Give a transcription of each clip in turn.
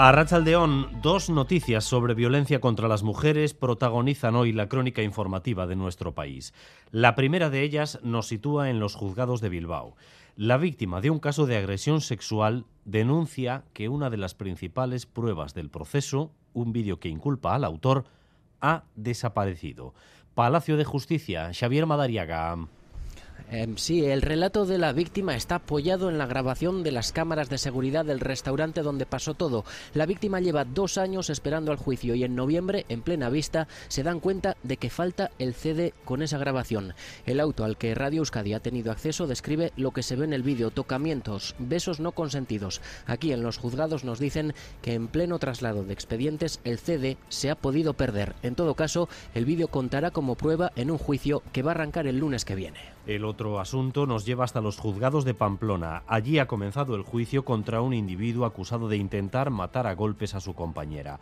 A Rachaldeón, dos noticias sobre violencia contra las mujeres protagonizan hoy la crónica informativa de nuestro país. La primera de ellas nos sitúa en los juzgados de Bilbao. La víctima de un caso de agresión sexual denuncia que una de las principales pruebas del proceso, un vídeo que inculpa al autor, ha desaparecido. Palacio de Justicia, Xavier Madariaga. Em, sí, el relato de la víctima está apoyado en la grabación de las cámaras de seguridad del restaurante donde pasó todo. La víctima lleva dos años esperando al juicio y en noviembre, en plena vista, se dan cuenta de que falta el CD con esa grabación. El auto al que Radio Euskadi ha tenido acceso describe lo que se ve en el vídeo, tocamientos, besos no consentidos. Aquí en los juzgados nos dicen que en pleno traslado de expedientes el CD se ha podido perder. En todo caso, el vídeo contará como prueba en un juicio que va a arrancar el lunes que viene. El otro asunto nos lleva hasta los juzgados de Pamplona. Allí ha comenzado el juicio contra un individuo acusado de intentar matar a golpes a su compañera.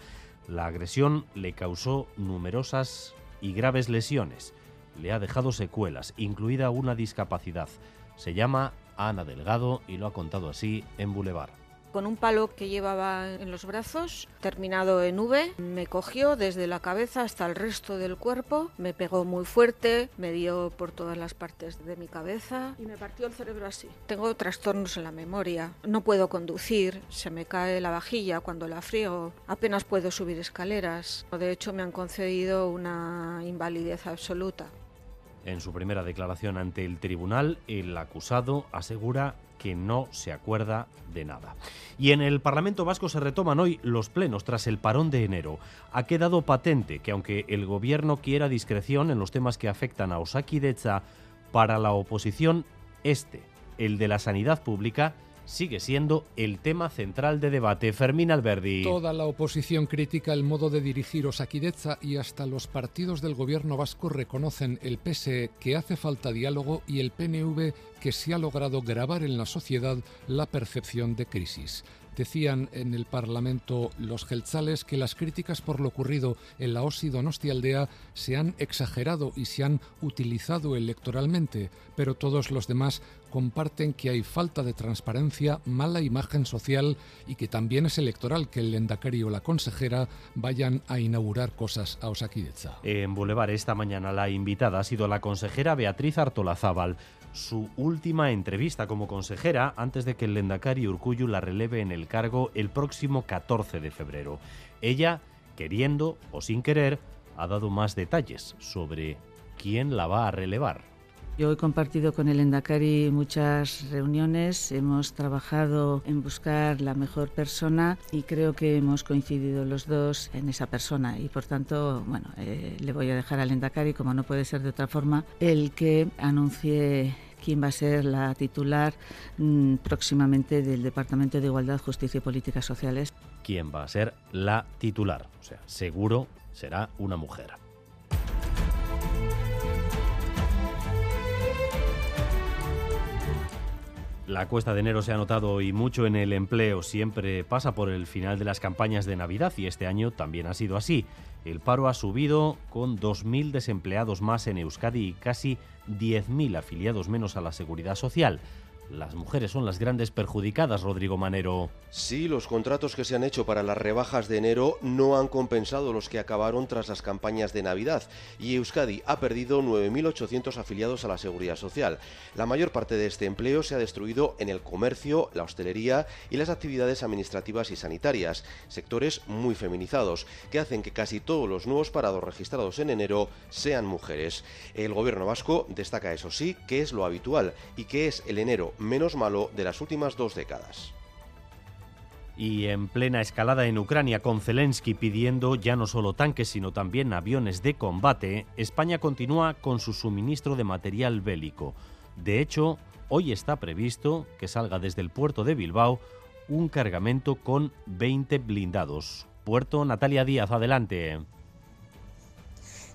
La agresión le causó numerosas y graves lesiones. Le ha dejado secuelas, incluida una discapacidad. Se llama Ana Delgado y lo ha contado así en Boulevard con un palo que llevaba en los brazos, terminado en V, me cogió desde la cabeza hasta el resto del cuerpo, me pegó muy fuerte, me dio por todas las partes de mi cabeza y me partió el cerebro así. Tengo trastornos en la memoria, no puedo conducir, se me cae la vajilla cuando la friego, apenas puedo subir escaleras. De hecho, me han concedido una invalidez absoluta. En su primera declaración ante el tribunal, el acusado asegura que no se acuerda de nada. Y en el Parlamento Vasco se retoman hoy los plenos tras el parón de enero. Ha quedado patente que aunque el gobierno quiera discreción en los temas que afectan a Osaki Decha, para la oposición este, el de la sanidad pública, sigue siendo el tema central de debate. Fermín Alberdi. Toda la oposición critica el modo de dirigir Osaquideza y hasta los partidos del gobierno vasco reconocen el PSE que hace falta diálogo y el PNV que se ha logrado grabar en la sociedad la percepción de crisis. Decían en el Parlamento los gelzales que las críticas por lo ocurrido en la OSI Donostialdea se han exagerado y se han utilizado electoralmente, pero todos los demás comparten que hay falta de transparencia, mala imagen social y que también es electoral que el Lendakari o la consejera vayan a inaugurar cosas a Osakidecha. En Boulevard esta mañana la invitada ha sido la consejera Beatriz Artolazábal su última entrevista como consejera antes de que el Lendakari Urcuyu la releve en el cargo el próximo 14 de febrero. Ella, queriendo o sin querer, ha dado más detalles sobre quién la va a relevar. Yo he compartido con el Endacari muchas reuniones, hemos trabajado en buscar la mejor persona y creo que hemos coincidido los dos en esa persona y por tanto, bueno, eh, le voy a dejar al Endacari, como no puede ser de otra forma, el que anuncie quién va a ser la titular mm, próximamente del Departamento de Igualdad, Justicia y Políticas Sociales. ¿Quién va a ser la titular? O sea, seguro será una mujer. La cuesta de enero se ha notado y mucho en el empleo. Siempre pasa por el final de las campañas de Navidad y este año también ha sido así. El paro ha subido con 2.000 desempleados más en Euskadi y casi 10.000 afiliados menos a la seguridad social. Las mujeres son las grandes perjudicadas, Rodrigo Manero. Sí, los contratos que se han hecho para las rebajas de enero no han compensado los que acabaron tras las campañas de Navidad y Euskadi ha perdido 9.800 afiliados a la seguridad social. La mayor parte de este empleo se ha destruido en el comercio, la hostelería y las actividades administrativas y sanitarias, sectores muy feminizados, que hacen que casi todos los nuevos parados registrados en enero sean mujeres. El gobierno vasco destaca eso sí que es lo habitual y que es el enero menos malo de las últimas dos décadas. Y en plena escalada en Ucrania con Zelensky pidiendo ya no solo tanques sino también aviones de combate, España continúa con su suministro de material bélico. De hecho, hoy está previsto que salga desde el puerto de Bilbao un cargamento con 20 blindados. Puerto Natalia Díaz, adelante.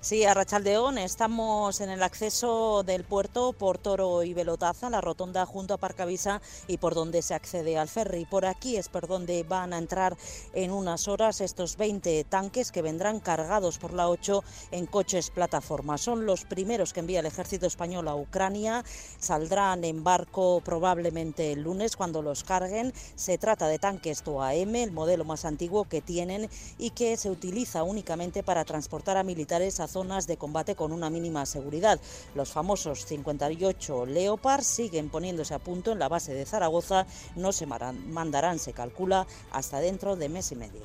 Sí, a Rachaldeón estamos en el acceso del puerto por Toro y Velotaza, la rotonda junto a Parcavisa y por donde se accede al ferry. Por aquí es por donde van a entrar en unas horas estos 20 tanques que vendrán cargados por la 8 en coches plataforma. Son los primeros que envía el ejército español a Ucrania. Saldrán en barco probablemente el lunes cuando los carguen. Se trata de tanques TOAM, el modelo más antiguo que tienen y que se utiliza únicamente para transportar a militares a zonas de combate con una mínima seguridad. Los famosos 58 Leopard siguen poniéndose a punto en la base de Zaragoza, no se mandarán, se calcula, hasta dentro de mes y medio.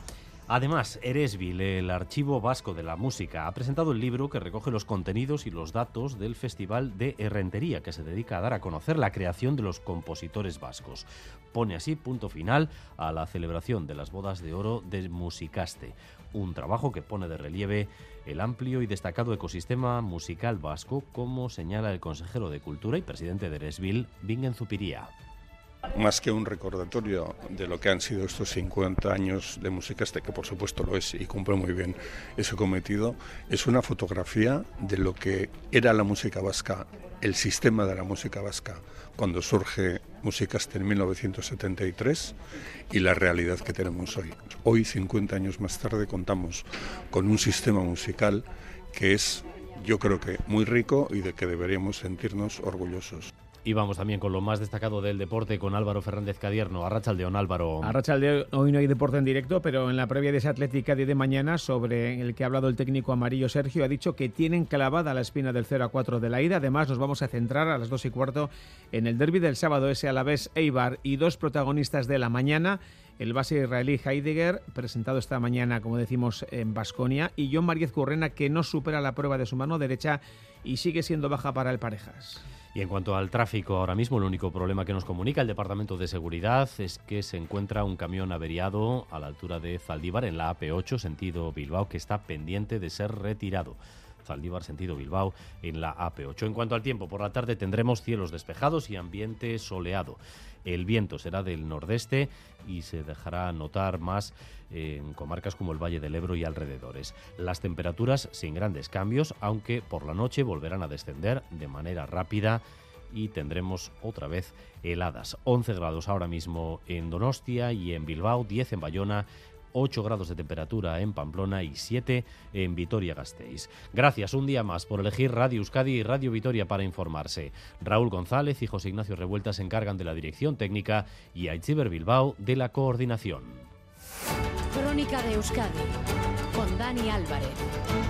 Además, Eresvil, el Archivo Vasco de la Música, ha presentado el libro que recoge los contenidos y los datos del Festival de Herrentería, que se dedica a dar a conocer la creación de los compositores vascos. Pone así punto final a la celebración de las bodas de oro de Musicaste, un trabajo que pone de relieve el amplio y destacado ecosistema musical vasco, como señala el consejero de Cultura y presidente de Eresvil, Bingen Zupiría más que un recordatorio de lo que han sido estos 50 años de música, este que por supuesto lo es y cumple muy bien ese cometido, es una fotografía de lo que era la música vasca, el sistema de la música vasca, cuando surge Musicaste en 1973 y la realidad que tenemos hoy. Hoy, 50 años más tarde, contamos con un sistema musical que es, yo creo que, muy rico y de que deberíamos sentirnos orgullosos. Y vamos también con lo más destacado del deporte con Álvaro Fernández Cadierno. Arrachaldeón, Álvaro. Arrachaldeón, hoy no hay deporte en directo, pero en la previa de ese Atlética de mañana, sobre el que ha hablado el técnico amarillo Sergio, ha dicho que tienen clavada la espina del 0 a 4 de la ida. Además, nos vamos a centrar a las 2 y cuarto en el derby del sábado, ese a la vez Eibar y dos protagonistas de la mañana el base israelí Heidegger, presentado esta mañana, como decimos, en Basconia, y John Mariez Currena, que no supera la prueba de su mano derecha y sigue siendo baja para el Parejas. Y en cuanto al tráfico, ahora mismo el único problema que nos comunica el Departamento de Seguridad es que se encuentra un camión averiado a la altura de Zaldívar en la AP8, sentido Bilbao, que está pendiente de ser retirado. Zaldívar, sentido Bilbao, en la AP8. En cuanto al tiempo, por la tarde tendremos cielos despejados y ambiente soleado. El viento será del nordeste y se dejará notar más en comarcas como el Valle del Ebro y alrededores. Las temperaturas sin grandes cambios, aunque por la noche volverán a descender de manera rápida y tendremos otra vez heladas. 11 grados ahora mismo en Donostia y en Bilbao, 10 en Bayona 8 grados de temperatura en Pamplona y 7 en Vitoria-Gasteiz. Gracias un día más por elegir Radio Euskadi y Radio Vitoria para informarse. Raúl González y José Ignacio Revuelta se encargan de la dirección técnica y Aichiber Bilbao de la coordinación. Crónica de Euskadi con Dani Álvarez.